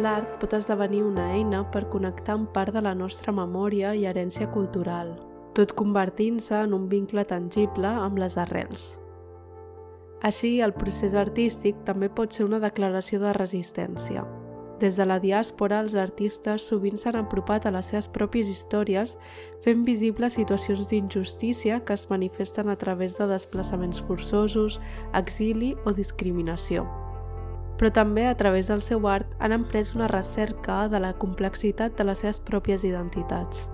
L'art pot esdevenir una eina per connectar amb part de la nostra memòria i herència cultural, tot convertint-se en un vincle tangible amb les arrels. Així, el procés artístic també pot ser una declaració de resistència. Des de la diàspora, els artistes sovint s'han apropat a les seves pròpies històries fent visibles situacions d'injustícia que es manifesten a través de desplaçaments forçosos, exili o discriminació però també a través del seu art han emprès una recerca de la complexitat de les seves pròpies identitats.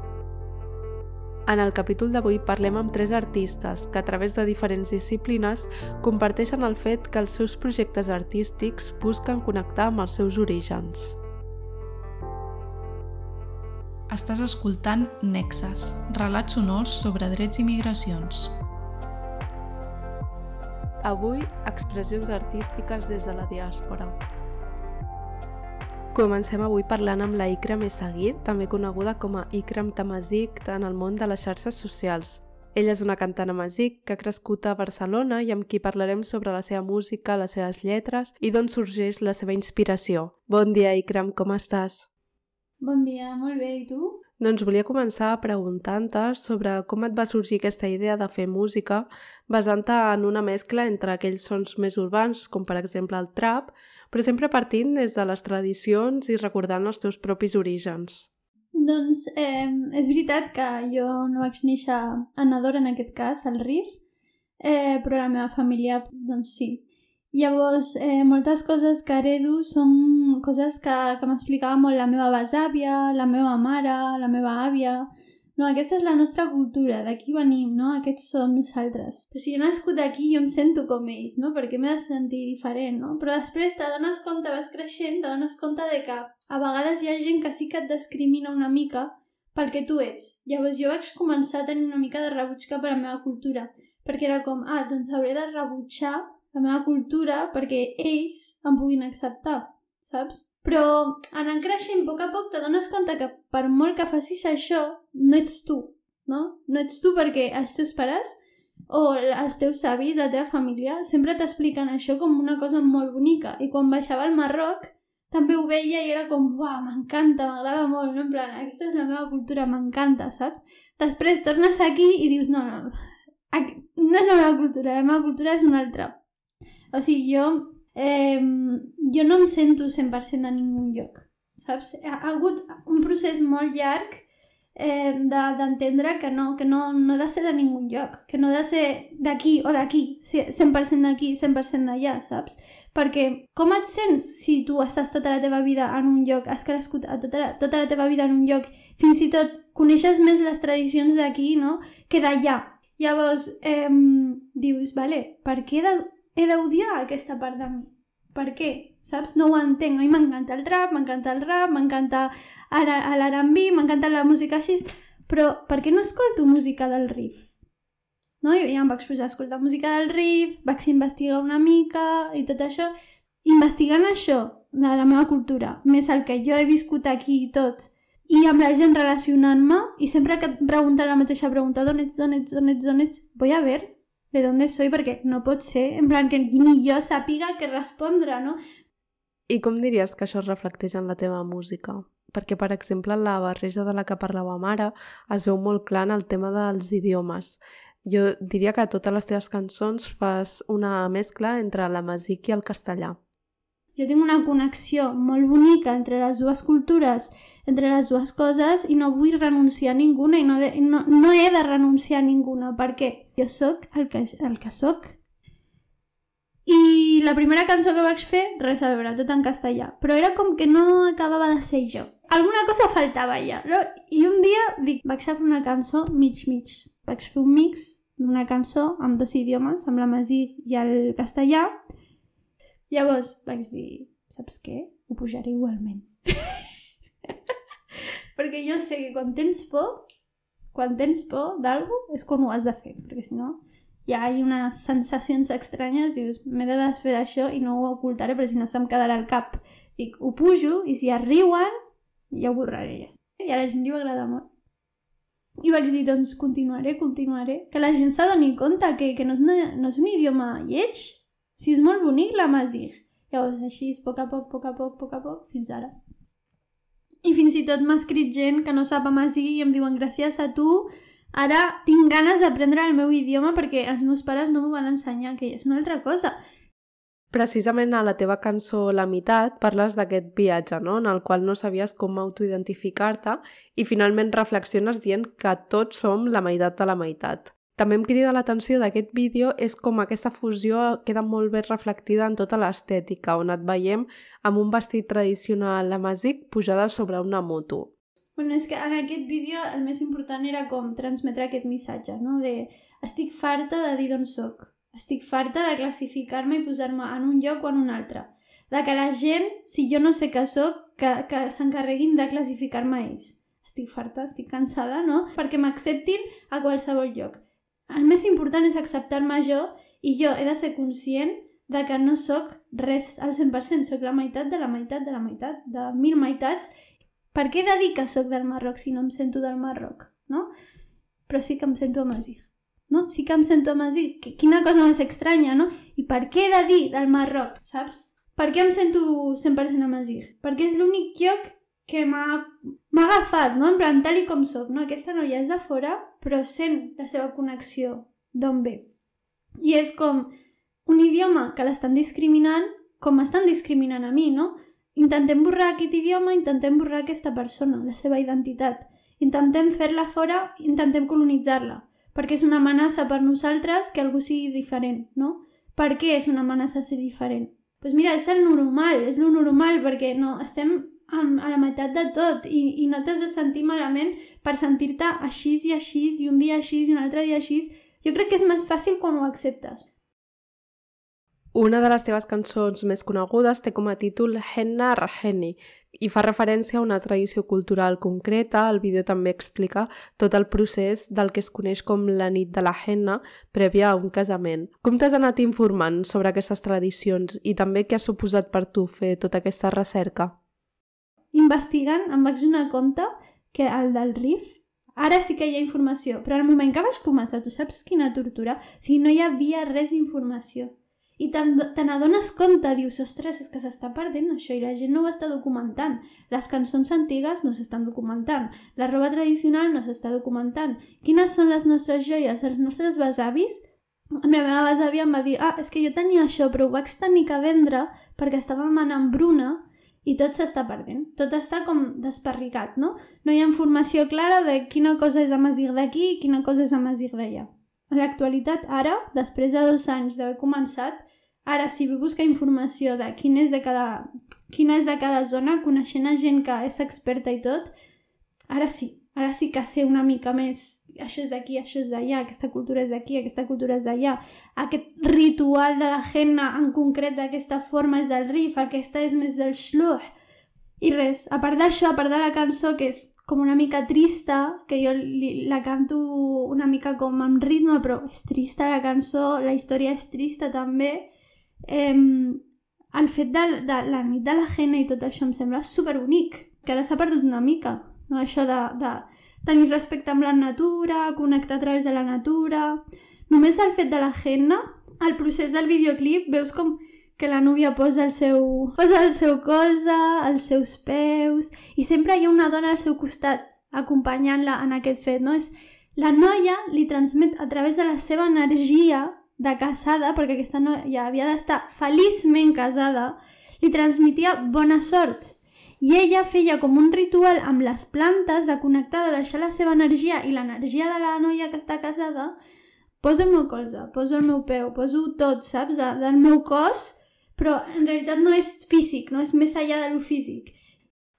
En el capítol d'avui parlem amb tres artistes que a través de diferents disciplines comparteixen el fet que els seus projectes artístics busquen connectar amb els seus orígens. Estàs escoltant Nexes, relats sonors sobre drets i migracions. Avui, expressions artístiques des de la diàspora. Comencem avui parlant amb la Ikram Esagir, també coneguda com a Ikram Tamazik en el món de les xarxes socials. Ella és una cantant amazic que ha crescut a Barcelona i amb qui parlarem sobre la seva música, les seves lletres i d'on sorgeix la seva inspiració. Bon dia, Ikram, com estàs? Bon dia, molt bé, i tu? Doncs volia començar preguntant-te sobre com et va sorgir aquesta idea de fer música basant-te en una mescla entre aquells sons més urbans, com per exemple el trap, però sempre partint des de les tradicions i recordant els teus propis orígens. Doncs eh, és veritat que jo no vaig néixer a Nador en aquest cas, al Rif, eh, però la meva família, doncs sí, Llavors, eh, moltes coses que heredo són coses que, que m'explicava molt la meva besàvia, la meva mare, la meva àvia... No, aquesta és la nostra cultura, d'aquí venim, no? Aquests som nosaltres. Però si jo nascut aquí, jo em sento com ells, no? Perquè m'he de sentir diferent, no? Però després t'adones compte, vas creixent, t'adones compte de que a vegades hi ha gent que sí que et discrimina una mica pel que tu ets. Llavors jo vaig començar a tenir una mica de rebuig cap a la meva cultura, perquè era com, ah, doncs hauré de rebutjar la meva cultura perquè ells em puguin acceptar, saps? Però anant creixent a poc a poc t'adones compte que per molt que facis això, no ets tu, no? No ets tu perquè els teus pares o els teus avis, la teva família, sempre t'expliquen això com una cosa molt bonica. I quan baixava al Marroc també ho veia i era com, uau, m'encanta, m'agrada molt, no? En plan, aquesta és la meva cultura, m'encanta, saps? Després tornes aquí i dius, no, no, no és la meva cultura, la meva cultura és una altra. O sigui, jo, eh, jo no em sento 100% a ningú lloc, saps? Ha, ha hagut un procés molt llarg eh, d'entendre de, que, no, que no, no ha de ser de ningú lloc, que no ha de ser d'aquí o d'aquí, 100% d'aquí, 100% d'allà, saps? Perquè com et sents si tu estàs tota la teva vida en un lloc, has crescut a tota, la, tota la teva vida en un lloc, fins i tot coneixes més les tradicions d'aquí, no?, que d'allà. Llavors, eh, dius, vale, per què de, he d'odiar aquesta part de mi. Per què? Saps? No ho entenc. A mi m'encanta el trap, m'encanta el rap, m'encanta l'R&B, m'encanta la música així, però per què no escolto música del riff? No? I ja em vaig posar a escoltar música del riff, vaig investigar una mica i tot això. Investigant això de la meva cultura, més el que jo he viscut aquí i tot, i amb la gent relacionant-me, i sempre que et pregunten la mateixa pregunta, d'on ets, d'on ets, d'on ets, d'on ets, voy a ver de dónde soy, perquè no pot ser, en plan, que ni jo sàpiga què respondre, no? I com diries que això es reflecteix en la teva música? Perquè, per exemple, la barreja de la que parlava mare es veu molt clar en el tema dels idiomes. Jo diria que a totes les teves cançons fas una mescla entre la masic i el castellà. Jo tinc una connexió molt bonica entre les dues cultures entre les dues coses i no vull renunciar a ninguna i no, de, no, no he de renunciar a ninguna perquè jo sóc el que, el que sóc. I la primera cançó que vaig fer, res a veure, tot en castellà, però era com que no acabava de ser jo. Alguna cosa faltava ja. No? I un dia dic, vaig fer una cançó mig-mig. Vaig fer un mix d'una cançó amb dos idiomes, amb la masí i el castellà. Llavors vaig dir, saps què? Ho pujaré igualment. perquè jo sé que quan tens por, quan tens por d'algú és quan ho has de fer, perquè si no hi ha unes sensacions estranyes i dius, m'he de desfer d'això i no ho ocultaré perquè si no se'm quedarà al cap. Dic, ho pujo i si arriuen, ja ho borraré. Ja. I a la gent li va agradar molt. I vaig dir, doncs continuaré, continuaré. Que la gent s'adoni compte que, que no, és una, no és un idioma lleig. Si és molt bonic la Masir. Llavors, així, a poc a poc, a poc a poc, a poc a poc, fins ara. I fins i tot m'ha escrit gent que no sap amazigh i em diuen gràcies a tu ara tinc ganes d'aprendre el meu idioma perquè els meus pares no m'ho van ensenyar, que és una altra cosa. Precisament a la teva cançó La meitat parles d'aquest viatge, no? en el qual no sabies com autoidentificar-te i finalment reflexiones dient que tots som la meitat de la meitat. També em crida l'atenció d'aquest vídeo és com aquesta fusió queda molt bé reflectida en tota l'estètica, on et veiem amb un vestit tradicional amazigh pujada sobre una moto. Bueno, és que en aquest vídeo el més important era com transmetre aquest missatge, no? De estic farta de dir d'on soc, estic farta de classificar-me i posar-me en un lloc o en un altre. De que la gent, si jo no sé què sóc, que, que s'encarreguin de classificar-me ells. Estic farta, estic cansada, no? Perquè m'acceptin a qualsevol lloc el més important és acceptar-me jo i jo he de ser conscient de que no sóc res al 100%, sóc la meitat de la meitat de la meitat, de mil meitats. Per què he de dir que sóc del Marroc si no em sento del Marroc, no? Però sí que em sento amazigh, no? Sí que em sento amazigh. Quina cosa més estranya, no? I per què he de dir del Marroc, saps? Per què em sento 100% amazigh? Perquè és l'únic lloc que m'ha agafat, no? En plan, tal i com sóc, no? Aquesta noia és de fora, però sent la seva connexió d'on ve. I és com un idioma que l'estan discriminant com m'estan discriminant a mi, no? Intentem borrar aquest idioma, intentem borrar aquesta persona, la seva identitat. Intentem fer-la fora, intentem colonitzar-la, perquè és una amenaça per nosaltres que algú sigui diferent, no? Per què és una amenaça ser diferent? Doncs pues mira, és el normal, és lo normal, perquè no, estem a la meitat de tot i, i no t'has de sentir malament per sentir-te així i així i un dia així i un altre dia així. Jo crec que és més fàcil quan ho acceptes. Una de les teves cançons més conegudes té com a títol Henna Raheni i fa referència a una tradició cultural concreta. El vídeo també explica tot el procés del que es coneix com la nit de la henna prèvia a un casament. Com t'has anat informant sobre aquestes tradicions i també què ha suposat per tu fer tota aquesta recerca? Investigant em vaig donar compte que el del RIF ara sí que hi ha informació, però al moment que vaig començar, tu saps quina tortura? O sigui, no hi havia res d'informació. I te n'adones compte, dius, ostres, és que s'està perdent això i la gent no ho està documentant. Les cançons antigues no s'estan documentant. La roba tradicional no s'està documentant. Quines són les nostres joies? Els nostres besavis? La meva besàvia em va dir, ah, és que jo tenia això, però ho vaig tenir que vendre perquè estàvem en hambruna i tot s'està perdent. Tot està com desperricat, no? No hi ha informació clara de quina cosa és Amazigh d'aquí i quina cosa és Amazigh d'allà. En l'actualitat, ara, després de dos anys d'haver començat, ara si vull buscar informació de quin és de cada, quina és de cada zona, coneixent a gent que és experta i tot, ara sí, ara sí que sé una mica més això és d'aquí, això és d'allà, aquesta cultura és d'aquí, aquesta cultura és d'allà, aquest ritual de la henna en concret d'aquesta forma és del rif, aquesta és més del shluh. I res, a part d'això, a part de la cançó, que és com una mica trista, que jo li, la canto una mica com amb ritme, però és trista la cançó, la història és trista també, eh, el fet de, de la nit de la henna i tot això em sembla superbonic, que ara s'ha perdut una mica, no? això de, de tenir respecte amb la natura, connectar a través de la natura... Només el fet de la henna, el procés del videoclip, veus com que la núvia posa el seu, posa el seu colze, els seus peus, i sempre hi ha una dona al seu costat acompanyant-la en aquest fet, no? És, la noia li transmet a través de la seva energia de casada, perquè aquesta noia havia d'estar feliçment casada, li transmetia bona sort i ella feia com un ritual amb les plantes de connectar, de deixar la seva energia i l'energia de la noia que està casada, poso el meu colze, poso el meu peu, poso tot, saps, de, del meu cos, però en realitat no és físic, no és més enllà de lo físic.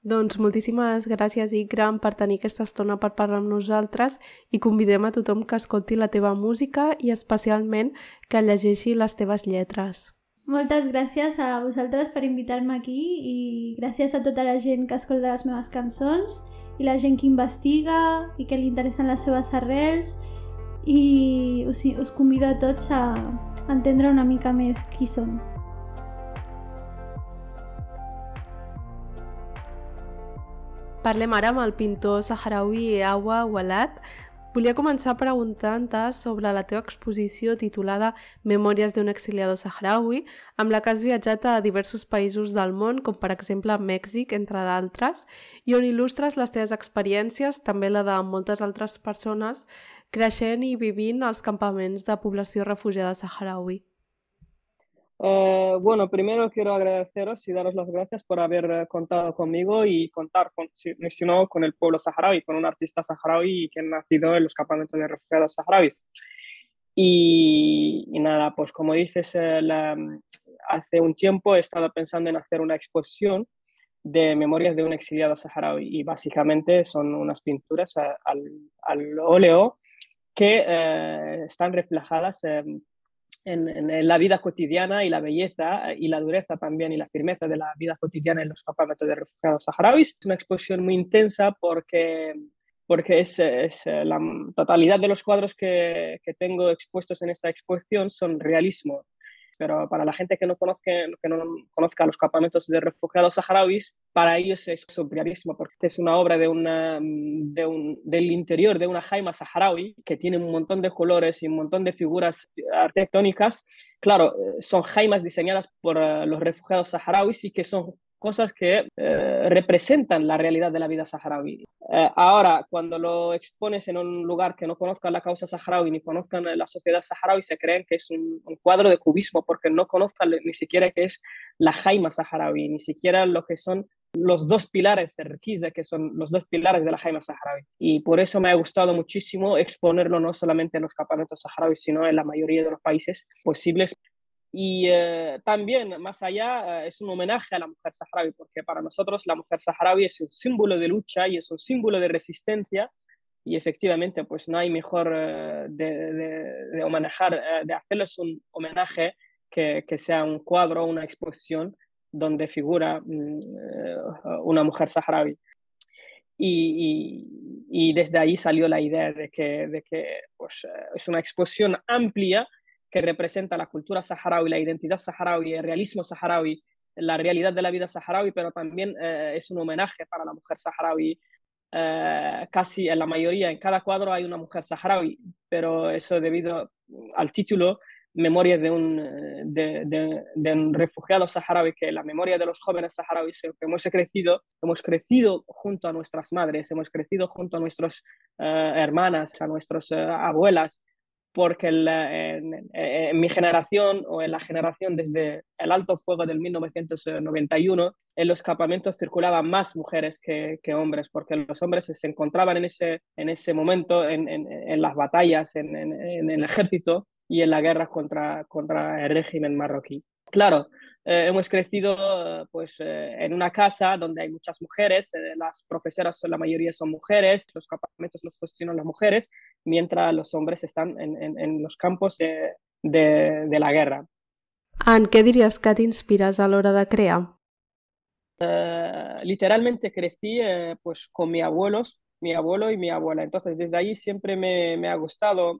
Doncs moltíssimes gràcies, Ikram, per tenir aquesta estona per parlar amb nosaltres i convidem a tothom que escolti la teva música i especialment que llegeixi les teves lletres. Moltes gràcies a vosaltres per invitar-me aquí i gràcies a tota la gent que escolta les meves cançons i la gent que investiga i que li interessen les seves arrels i us, us convido a tots a entendre una mica més qui som. Parlem ara amb el pintor saharaui Awa Walad, Volia començar preguntant-te sobre la teva exposició titulada Memòries d'un exiliado saharaui, amb la que has viatjat a diversos països del món, com per exemple Mèxic, entre d'altres, i on il·lustres les teves experiències, també la de moltes altres persones, creixent i vivint als campaments de població refugiada saharaui. Eh, bueno, primero quiero agradeceros y daros las gracias por haber eh, contado conmigo y contar con, si, no, con el pueblo saharaui, con un artista saharaui que ha nacido en los campamentos de refugiados saharauis. Y, nada, pues como dices, eh, hace un tiempo he estado pensando en hacer una exposición de memorias de un exiliado saharaui y básicamente son unas pinturas al, al óleo que están reflejadas en en, la vida cotidiana y la belleza y la dureza también y la firmeza de la vida cotidiana en los campamentos de refugiados saharauis. Es una exposición muy intensa porque, porque es, es la totalidad de los cuadros que, que tengo expuestos en esta exposición son realismo pero para la gente que no conozca, que no conozca los campamentos de refugiados saharauis, para ellos es surrealismo, porque es una obra de una, de un, del interior de una jaima saharaui que tiene un montón de colores y un montón de figuras arquitectónicas. Claro, eh, son jaimas diseñadas por eh, los refugiados saharauis y que son cosas que eh, representan la realidad de la vida saharaui. Eh, ahora, cuando lo expones en un lugar que no conozcan la causa saharaui ni conozcan la sociedad saharaui, se creen que es un, cuadro de cubismo porque no conozcan ni siquiera qué es la jaima saharaui, ni siquiera lo que son los dos pilares de Requiza, que son los dos pilares de la jaima saharaui. Y por eso me ha gustado muchísimo exponerlo no solamente en los campamentos saharauis, sino en la mayoría de los países posibles. Y eh, también, más allá, eh, es un homenaje a la mujer saharaui, porque para nosotros la mujer saharaui es un símbolo de lucha y es un símbolo de resistencia. Y efectivamente, pues no hay mejor eh, de, de, de, homenajear, de hacerles un homenaje que, que, sea un cuadro, una exposición donde figura mm, una mujer saharaui. Y, y, y, desde ahí salió la idea de que, de que pues, es una exposición amplia que representa la cultura saharaui, la identidad saharaui, el realismo saharaui, la realidad de la vida saharaui, pero también eh, es un homenaje para la mujer saharaui. Eh, casi en la mayoría, en cada cuadro hay una mujer saharaui, pero eso debido al título Memorias de un, de, un refugiado saharaui, que la memoria de los jóvenes saharauis hemos crecido, hemos crecido junto a nuestras madres, hemos crecido junto a nuestras eh, hermanas, a nuestras abuelas, porque en, mi generación o en la generación desde el alto fuego del 1991, en los campamentos circulaban más mujeres que, hombres, porque los hombres se encontraban en ese, en ese momento en, las batallas, en, el ejército y en la guerra contra, contra el régimen marroquí. Claro, eh, hemos crecido pues, eh, en una casa donde hay muchas mujeres, eh, las profesoras la mayoría son mujeres, los campamentos los gestionan las mujeres, mientras los hombres están en, en, en los campos de, la guerra. En què diries que t'inspires a l'hora de crear? literalmente crecí pues, con mis abuelos, mi abuelo y mi abuela. Entonces, desde ahí siempre me, me ha gustado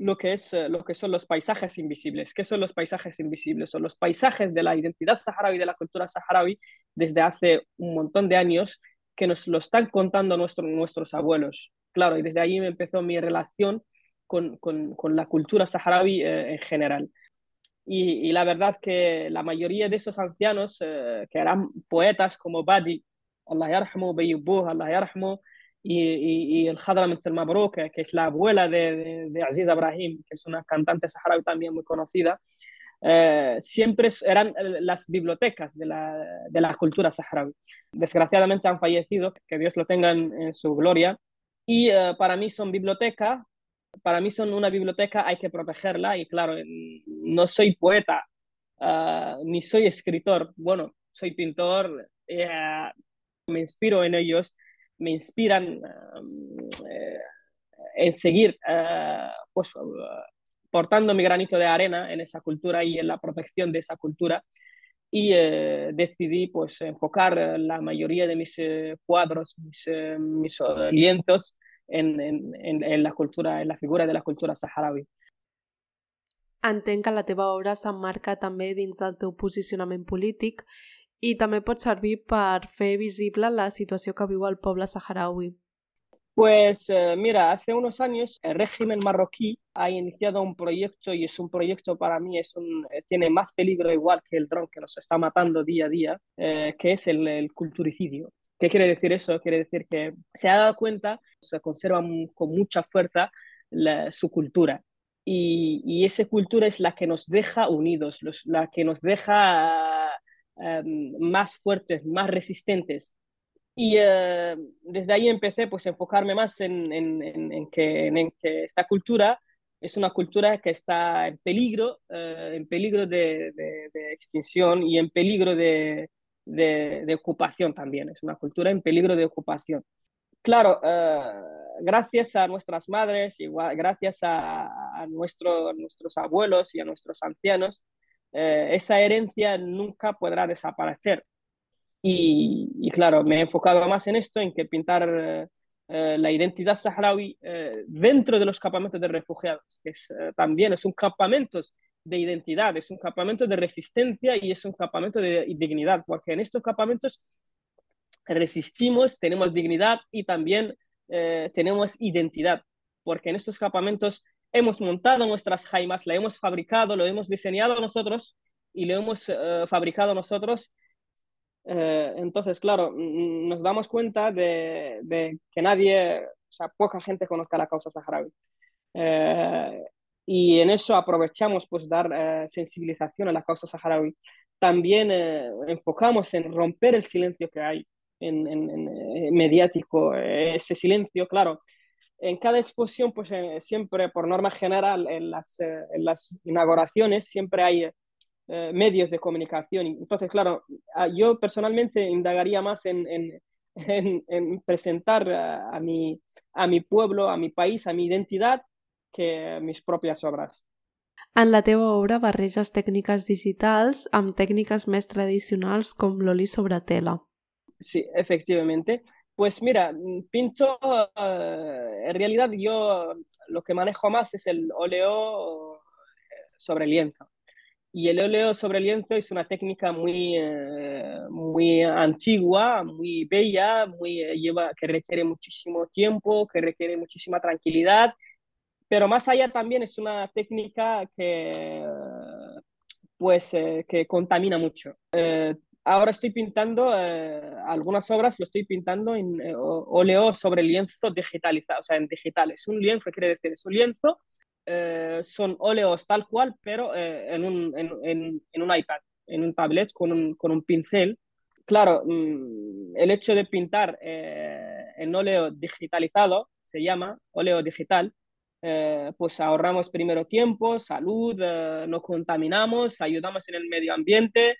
lo que, es, eh, lo que son los paisajes invisibles. ¿Qué son los paisajes invisibles? Son los paisajes de la identidad saharaui, de la cultura saharaui, desde hace un montón de años, que nos lo están contando nuestro, nuestros abuelos. Claro, y desde ahí me empezó mi relación con, con, con la cultura saharaui eh, en general. Y, y, la verdad que la mayoría de esos ancianos, eh, que eran poetas como Badi, Allah yarhamu, Allah yarhamu, y, y, el Hadram Mabruk, que es la abuela de, de, Aziz Ibrahim, que es una cantante saharaui también muy conocida, eh, siempre eran las bibliotecas de la, de la, cultura saharaui. Desgraciadamente han fallecido, que Dios lo tenga en, su gloria, y eh, para mí son biblioteca, para mí son una biblioteca, hay que protegerla, y claro, no soy poeta, uh, ni soy escritor, bueno, soy pintor, me inspiro en ellos, me inspiran eh, en seguir eh, pues, portando mi granito de arena en esa cultura y en la protección de esa cultura y eh, decidí pues enfocar la mayoría de mis cuadros, mis, mis lienzos en, en, en, la cultura, en la figura de la cultura saharaui. Entenc que la teva obra s'emmarca també dins del teu posicionament polític i també pot servir per fer visible la situació que viu el poble saharaui. Pues eh, mira, hace unos años el régimen marroquí ha iniciado un proyecto y es un proyecto para mí, es un, eh, tiene más peligro igual que el dron que nos está matando día a día, eh, que es el, el, culturicidio. ¿Qué quiere decir eso? Quiere decir que se ha dado cuenta, se conserva con mucha fuerza la, su cultura. Y, y, esa cultura es la que nos deja unidos, los, la que nos deja um, más fuertes, más resistentes. Y uh, desde ahí empecé pues, a enfocarme más en, en, en, que, en, que, esta cultura es una cultura que está en peligro, uh, en peligro de, de, de, extinción y en peligro de, de, ocupación también. Es una cultura en peligro de ocupación. Claro, uh, gracias a nuestras madres, igual, gracias a, a nuestro, nuestros abuelos y a nuestros ancianos, esa herencia nunca podrá desaparecer. Y, claro, me he enfocado más en esto, en que pintar eh, la identidad saharaui eh, dentro de los campamentos de refugiados, que es, eh, también es un campamento de identidad, es un campamento de resistencia y es un campamento de dignidad, porque en estos campamentos resistimos, tenemos dignidad y también tenemos identidad, porque en estos campamentos hemos montado nuestras jaimas, la hemos fabricado, lo hemos diseñado nosotros y lo hemos fabricado nosotros eh, entonces, claro, nos damos cuenta de, que nadie, o sea, poca gente conozca la causa saharaui. Eh, y en eso aprovechamos pues dar eh, sensibilización a la causa saharaui. También eh, enfocamos en romper el silencio que hay en, en, en eh, mediático, ese silencio, claro. En cada exposición, pues siempre, por norma general, en las, en las inauguraciones, siempre hay eh, medios de comunicación. Entonces, claro, ah, yo personalmente indagaría más en, en, en, en presentar a, a, mi, a mi pueblo, a mi país, a mi identidad, que mis pròpies obres. En la teva obra barreges tècniques digitals amb tècniques més tradicionals com l'oli sobre tela. Sí, efectivamente. Pues mira, pinto, uh, en realidad yo lo que manejo más es el óleo sobre lienzo. Y el óleo sobre lienzo es una técnica muy, eh, muy antigua, muy bella, muy, eh, lleva, que requiere muchísimo tiempo, que requiere muchísima tranquilidad, pero más allá también es una técnica que, pues, eh, que contamina mucho. Eh, ahora estoy pintando eh, algunas obras, lo estoy pintando en óleo sobre lienzo digitalizado, o sea, en digital. Es un lienzo, quiere decir, es un lienzo eh, son óleos tal cual, pero eh, en, un, en, en, en, un iPad, en un tablet con un, con un pincel. Claro, mmm, el hecho de pintar eh, en óleo digitalizado, se llama óleo digital, eh, pues ahorramos primero tiempo, salud, eh, no contaminamos, ayudamos en el medio ambiente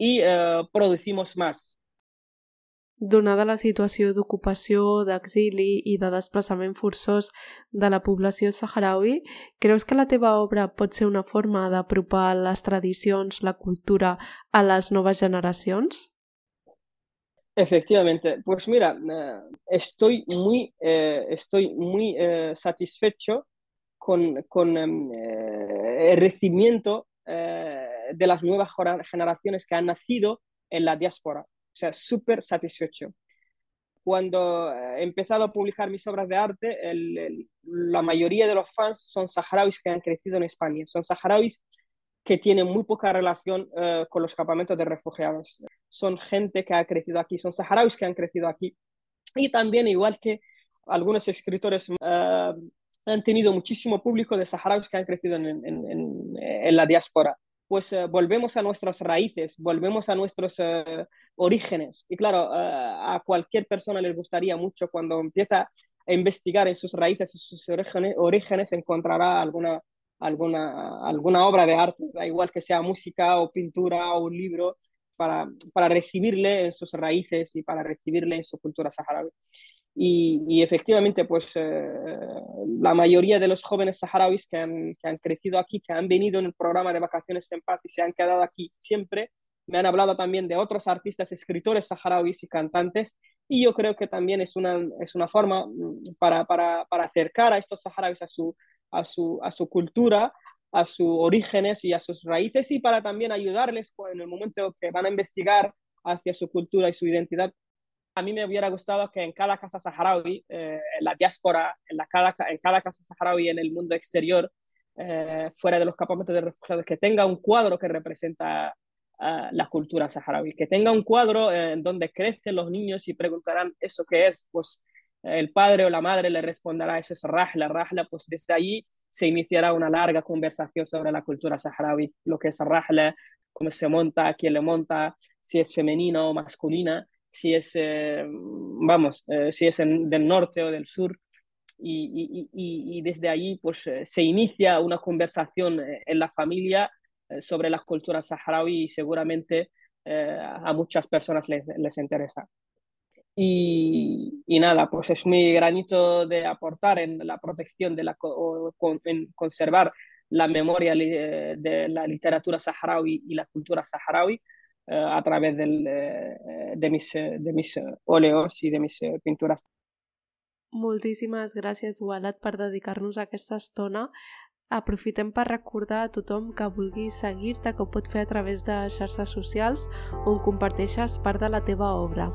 y eh, producimos más. Donada la situació d'ocupació, d'exili i de desplaçament forçós de la població saharaui, creus que la teva obra pot ser una forma d'apropar les tradicions, la cultura a les noves generacions? Efectivamente, pues mira, eh, estoy muy, eh, estoy muy eh, satisfecho con, con eh, el recibimiento eh, de las nuevas generaciones que han nacido en la diáspora. O sea, súper satisfecho. Cuando he empezado a publicar mis obras de arte, la mayoría de los fans son saharauis que han crecido en España. Son saharauis que tienen muy poca relación uh, con los campamentos de refugiados. Son gente que ha crecido aquí, son saharauis que han crecido aquí. Y también, igual que algunos escritores uh, han tenido muchísimo público de saharauis que han crecido en la diáspora pues eh, volvemos a nuestras raíces, volvemos a nuestros eh, orígenes. Y claro, eh, a cualquier persona les gustaría mucho cuando empieza a investigar en sus raíces, en sus orígenes, orígenes encontrará alguna, alguna, alguna obra de arte, da igual que sea música o pintura o un libro, para, para recibirle en sus raíces y para recibirle en su cultura saharaui. Y, efectivamente, pues eh, la mayoría de los jóvenes saharauis que han, que han, crecido aquí, que han venido en el programa de vacaciones en paz y se han quedado aquí siempre, me han hablado también de otros artistas, escritores saharauis y cantantes, y yo creo que también es una, es una forma mm, para, para, para acercar a estos saharauis a su, a, su, a su cultura, a sus orígenes y a sus raíces, y para también ayudarles en el momento que van a investigar hacia su cultura y su identidad a mí me hubiera gustado que en cada casa saharaui, eh, en la diáspora, en, cada, casa saharaui en el mundo exterior, eh, fuera de los campamentos de refugiados, que tenga un cuadro que representa uh, la cultura saharaui, que tenga un cuadro en donde crecen los niños y preguntarán eso qué es, pues el padre o la madre le responderá eso es Rahla, Rahla, pues desde ahí se iniciará una larga conversación sobre la cultura saharaui, lo que es Rahla, cómo se monta, quién le monta, si es femenina o masculina, si es, eh, vamos, eh, si es en, del norte o del sur. Y, y, y desde ahí pues, eh, se inicia una conversación en la familia sobre la cultura saharaui y seguramente a muchas personas les, les interesa. Y, y, nada, pues es mi granito de aportar en la protección de la, o, en conservar la memoria de la literatura saharaui y la cultura saharaui eh, a través del, eh, de, mis, de mis óleos i de mis pintures. Moltíssimes gràcies, Walat, per dedicar-nos a aquesta estona. Aprofitem per recordar a tothom que vulgui seguir-te que ho pot fer a través de xarxes socials on comparteixes part de la teva obra.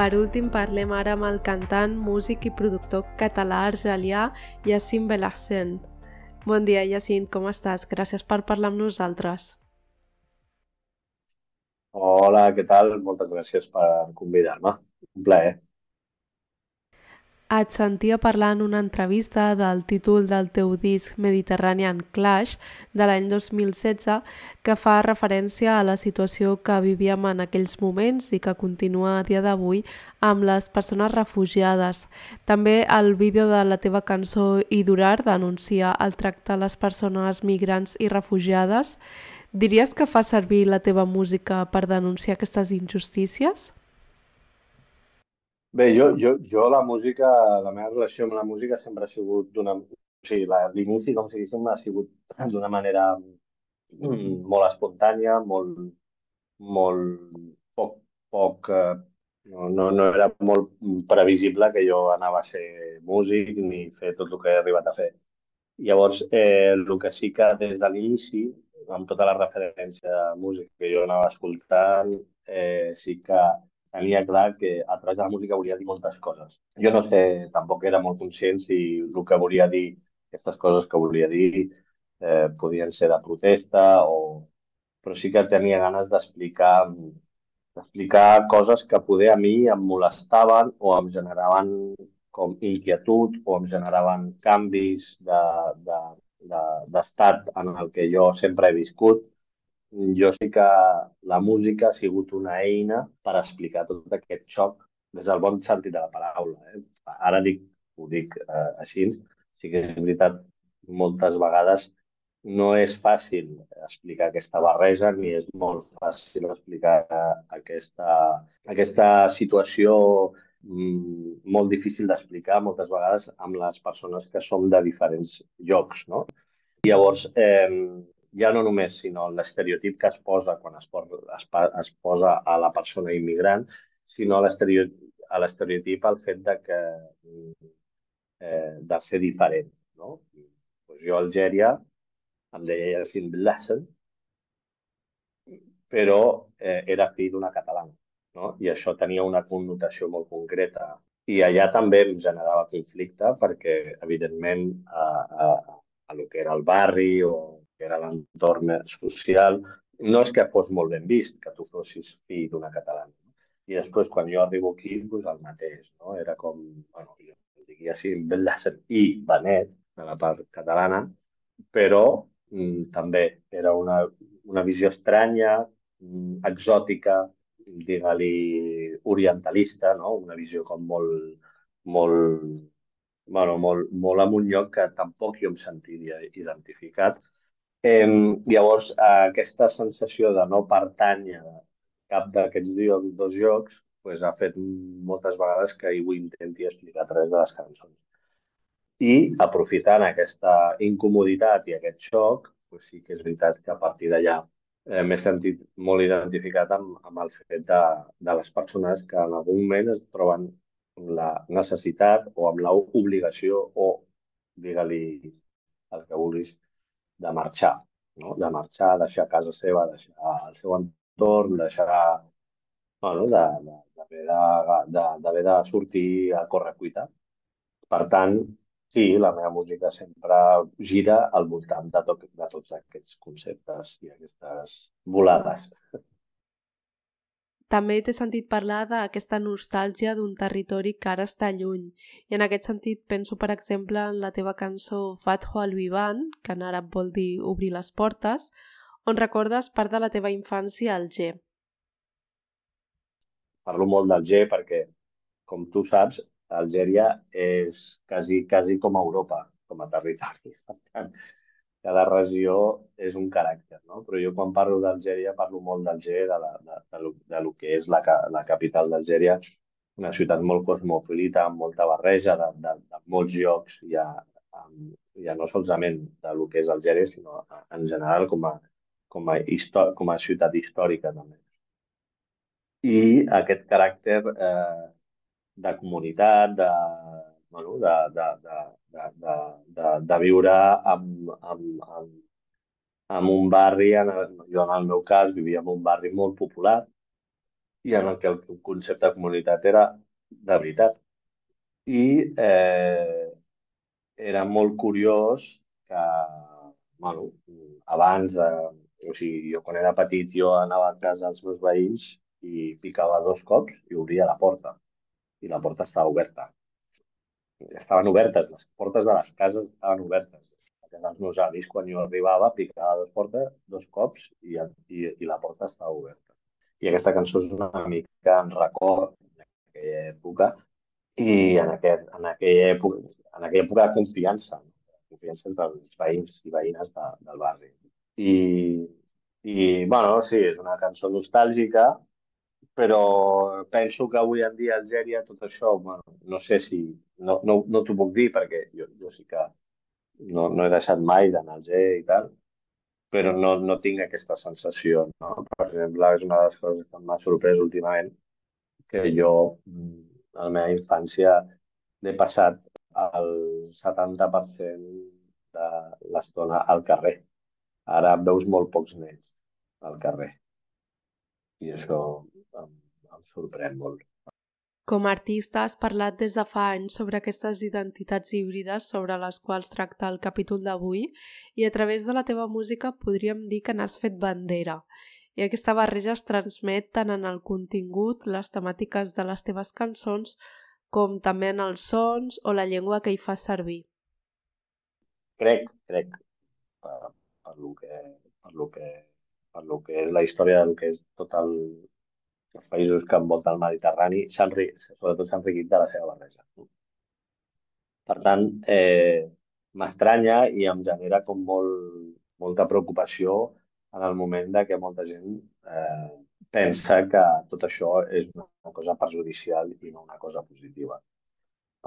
Per últim, parlem ara amb el cantant, músic i productor català argelià Yacine Belhassen. Bon dia, Yacine, com estàs? Gràcies per parlar amb nosaltres. Hola, què tal? Moltes gràcies per convidar-me. Un plaer et sentia parlar en una entrevista del títol del teu disc Mediterranean Clash de l'any 2016 que fa referència a la situació que vivíem en aquells moments i que continua a dia d'avui amb les persones refugiades. També el vídeo de la teva cançó Idurar denuncia el tracte a les persones migrants i refugiades. Diries que fa servir la teva música per denunciar aquestes injustícies? Bé, jo, jo, jo la música, la meva relació amb la música sempre ha sigut d'una... O sigui, l'inici, com si diguéssim, ha sigut d'una manera mm, molt espontània, molt, molt poc, poc eh, no, no, no era molt previsible que jo anava a ser músic ni fer tot el que he arribat a fer. Llavors, eh, el que sí que des de l'inici, amb tota la referència de música que jo anava escoltant, eh, sí que tenia clar que a través de la música volia dir moltes coses. Jo no sé, tampoc era molt conscient si el que volia dir, aquestes coses que volia dir, eh, podien ser de protesta o... Però sí que tenia ganes d'explicar d'explicar coses que poder a mi em molestaven o em generaven com inquietud o em generaven canvis d'estat de, de, de, en el que jo sempre he viscut jo sí que la música ha sigut una eina per explicar tot aquest xoc des del bon sentit de la paraula. Eh? Ara dic, ho dic eh, així, sí que és veritat, moltes vegades no és fàcil explicar aquesta barreja ni és molt fàcil explicar aquesta, aquesta situació mm, molt difícil d'explicar moltes vegades amb les persones que som de diferents llocs. No? Llavors, eh, ja no només, sinó l'estereotip que es posa quan es posa, es, es posa a la persona immigrant, sinó a l'estereotip al fet de que eh, de ser diferent. No? Pues jo a Algèria em deia Yassin Billassen, però eh, era fill d'una catalana. No? I això tenia una connotació molt concreta. I allà també em generava conflicte perquè, evidentment, a, a, a lo que era el barri o que era l'entorn social, no és que fos molt ben vist que tu fossis fill d'una catalana. I després, quan jo arribo aquí, doncs el mateix, no? Era com, bueno, jo dic així, Bellàcer i Benet, de la part catalana, però mm, també era una, una visió estranya, mm, exòtica, digue-li orientalista, no? una visió com molt, molt, bueno, molt, molt en un lloc que tampoc jo em sentia identificat Eh, llavors, eh, aquesta sensació de no pertànyer a cap d'aquests dos jocs pues, ha fet moltes vegades que ho intenti explicar a través de les cançons. I aprofitant aquesta incomoditat i aquest xoc, pues, sí que és veritat que a partir d'allà eh, m'he sentit molt identificat amb, amb el fet de, de les persones que en algun moment es troben amb la necessitat o amb l'obligació o, digue-li el que vulguis, de marxar, no? de marxar, deixar casa seva, deixar el seu entorn, deixar bueno, d'haver de, de, de, de, de sortir a córrer cuita. Per tant, sí, la meva música sempre gira al voltant de, tot, de tots aquests conceptes i aquestes volades. També t'he sentit parlar d'aquesta nostàlgia d'un territori que ara està lluny. I en aquest sentit penso, per exemple, en la teva cançó Fatho al Vivan, que en àrab vol dir obrir les portes, on recordes part de la teva infància al G parlo molt del G perquè, com tu saps, Algèria és quasi, quasi com Europa, com a territori. Cada regió és un caràcter, no? Però jo quan parlo d'Algèria parlo molt d'Alger, de, la, de, de, lo, de lo que és la, la capital d'Algèria, una ciutat molt cosmopolita, amb molta barreja de, de, de molts llocs, ja, ja no solament de lo que és Algèria, sinó en general com a, com a, com a ciutat històrica també i aquest caràcter eh, de comunitat, de, bueno, de, de, de, de, de, de, de viure amb, amb, amb, amb un barri, en el, jo en el meu cas vivia en un barri molt popular i en el que el concepte de comunitat era de veritat. I eh, era molt curiós que, bueno, abans, de, o sigui, jo quan era petit jo anava a casa dels meus veïns i picava dos cops i obria la porta. I la porta estava oberta. Estaven obertes, les portes de les cases estaven obertes. Dels meus avis, quan jo arribava, picava dos portes, dos cops i, i, i la porta estava oberta. I aquesta cançó és una mica en record d'aquella època i en, aquest, en, aquella època, en aquella època de confiança, confiança entre els veïns i veïnes de, del barri. I, i, bueno, sí, és una cançó nostàlgica, però penso que avui en dia a Algèria tot això, bueno, no sé si, no, no, no t'ho puc dir perquè jo, jo sí que no, no he deixat mai d'anar a Alger i tal, però no, no tinc aquesta sensació. No? Per exemple, és una de les coses que m'ha sorprès últimament, que jo, mm, a la meva infància, l'he passat el 70% de l'estona al carrer. Ara veus molt pocs nens al carrer. I això em, em sorprèn molt. Com a artista has parlat des de fa anys sobre aquestes identitats híbrides sobre les quals tracta el capítol d'avui i a través de la teva música podríem dir que n'has fet bandera. I aquesta barreja es transmet tant en el contingut, les temàtiques de les teves cançons, com també en els sons o la llengua que hi fas servir. Crec, crec, per, per, lo que, per lo que per lo que és la història del que és tot el, els països que envolten el Mediterrani, sobretot s'han enriquit de la seva barreja. Per tant, eh, m'estranya i em genera com molt, molta preocupació en el moment de que molta gent eh, pensa que tot això és una cosa perjudicial i no una cosa positiva.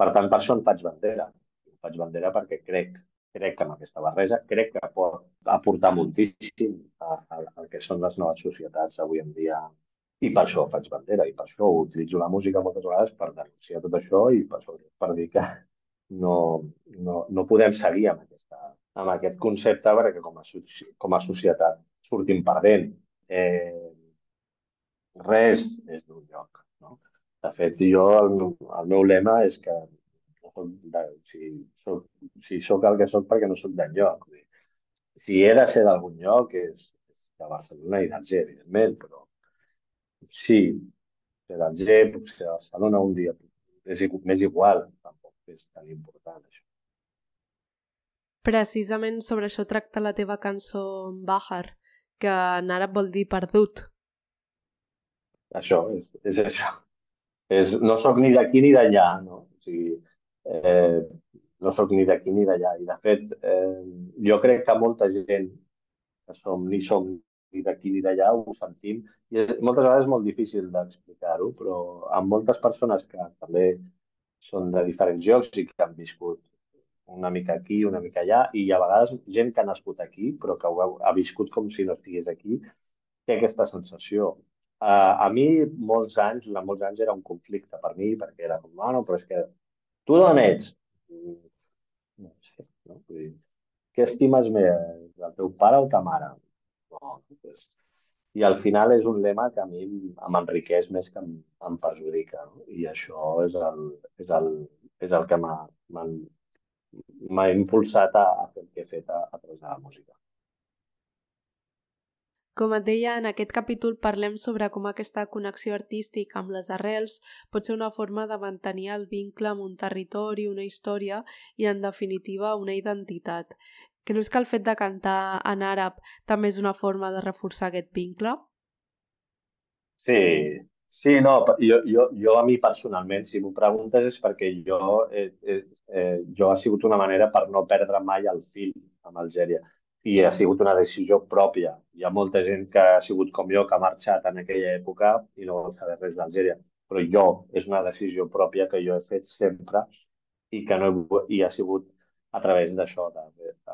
Per tant, per això en faig bandera. En faig bandera perquè crec, crec que amb aquesta barreja, crec que pot aportar moltíssim al que són les noves societats avui en dia i per això faig bandera i per això utilitzo la música moltes vegades per denunciar tot això i per, per dir que no, no, no podem seguir amb, aquesta, amb aquest concepte perquè com a, com a societat sortim perdent. Eh, res és d'un lloc. No? De fet, jo, el, el meu lema és que no de, si, soc, si soc el que soc perquè no soc d'enlloc. Si he de ser d'algun lloc és, és de Barcelona i d'Alger, evidentment, però sí, que l'Alger, potser a Barcelona un dia és més igual, tampoc és tan important això. Precisament sobre això tracta la teva cançó Bahar, que en àrab vol dir perdut. Això, és, és això. És, no sóc ni d'aquí ni d'allà, no? O sigui, eh, no sóc ni d'aquí ni d'allà. I, de fet, eh, jo crec que molta gent que som, ni som ni d'aquí ni d'allà, ho sentim. I moltes vegades és molt difícil d'explicar-ho, però amb moltes persones que també són de diferents llocs i que han viscut una mica aquí, una mica allà, i a vegades gent que ha nascut aquí, però que ho ha viscut com si no estigués aquí, té aquesta sensació. Uh, a mi, molts anys, durant molts anys, era un conflicte per mi, perquè era com, ah, no, però és que tu d'on ets? No sé, no? Vull dir, què estimes més, el teu pare o ta mare? Pues, i al final és un lema que a mi m'enriqueix més que em, em perjudica. No? I això és el, és el, és el que m'ha impulsat a, a fer el que he fet a, a través de la música. Com et deia, en aquest capítol parlem sobre com aquesta connexió artística amb les arrels pot ser una forma de mantenir el vincle amb un territori, una història i, en definitiva, una identitat. Creus que el fet de cantar en àrab també és una forma de reforçar aquest vincle? Sí, sí, no, jo, jo, jo a mi personalment, si m'ho preguntes, és perquè jo, eh, eh, eh, jo ha sigut una manera per no perdre mai el fil amb Algèria i ha sigut una decisió pròpia. Hi ha molta gent que ha sigut com jo, que ha marxat en aquella època i no vol saber res d'Algèria. Però jo, és una decisió pròpia que jo he fet sempre i que no he, i ha sigut a través d'això.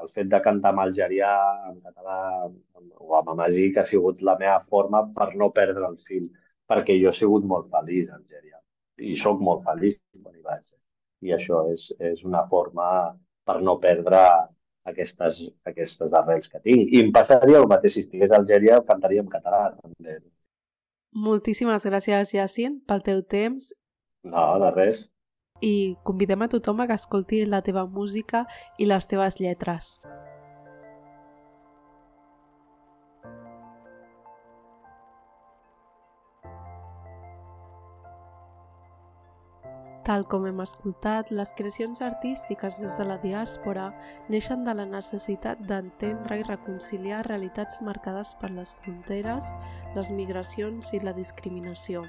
El fet de cantar en algerià, en català o en amagí, que ha sigut la meva forma per no perdre el fil, perquè jo he sigut molt feliç a Algèria i sóc molt feliç quan hi vaig. I això és, és una forma per no perdre aquestes, aquestes arrels que tinc. I em passaria el mateix si estigués a Algèria, cantaria en català també. Moltíssimes gràcies, Jacint, pel teu temps. No, de res i convidem a tothom a que escolti la teva música i les teves lletres. Tal com hem escoltat, les creacions artístiques des de la diàspora neixen de la necessitat d'entendre i reconciliar realitats marcades per les fronteres, les migracions i la discriminació.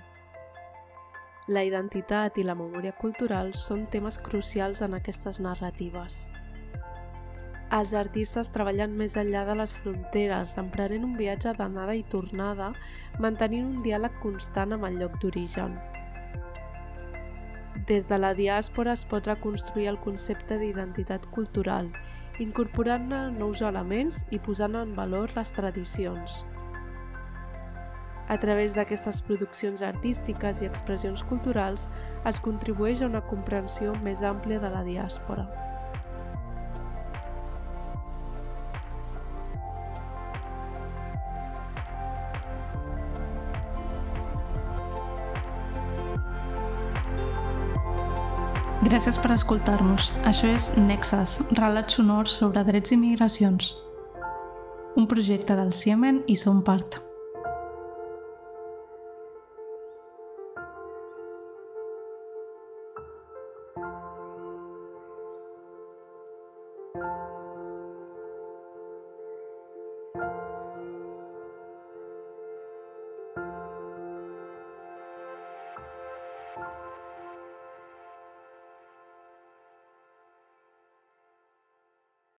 La identitat i la memòria cultural són temes crucials en aquestes narratives. Els artistes treballen més enllà de les fronteres, emprenent un viatge d'anada i tornada, mantenint un diàleg constant amb el lloc d'origen. Des de la diàspora es pot reconstruir el concepte d'identitat cultural, incorporant-ne nous elements i posant en valor les tradicions. A través d'aquestes produccions artístiques i expressions culturals es contribueix a una comprensió més àmplia de la diàspora. Gràcies per escoltar-nos. Això és Nexas, relats sonors sobre drets i migracions. Un projecte del Siemen i Som Part.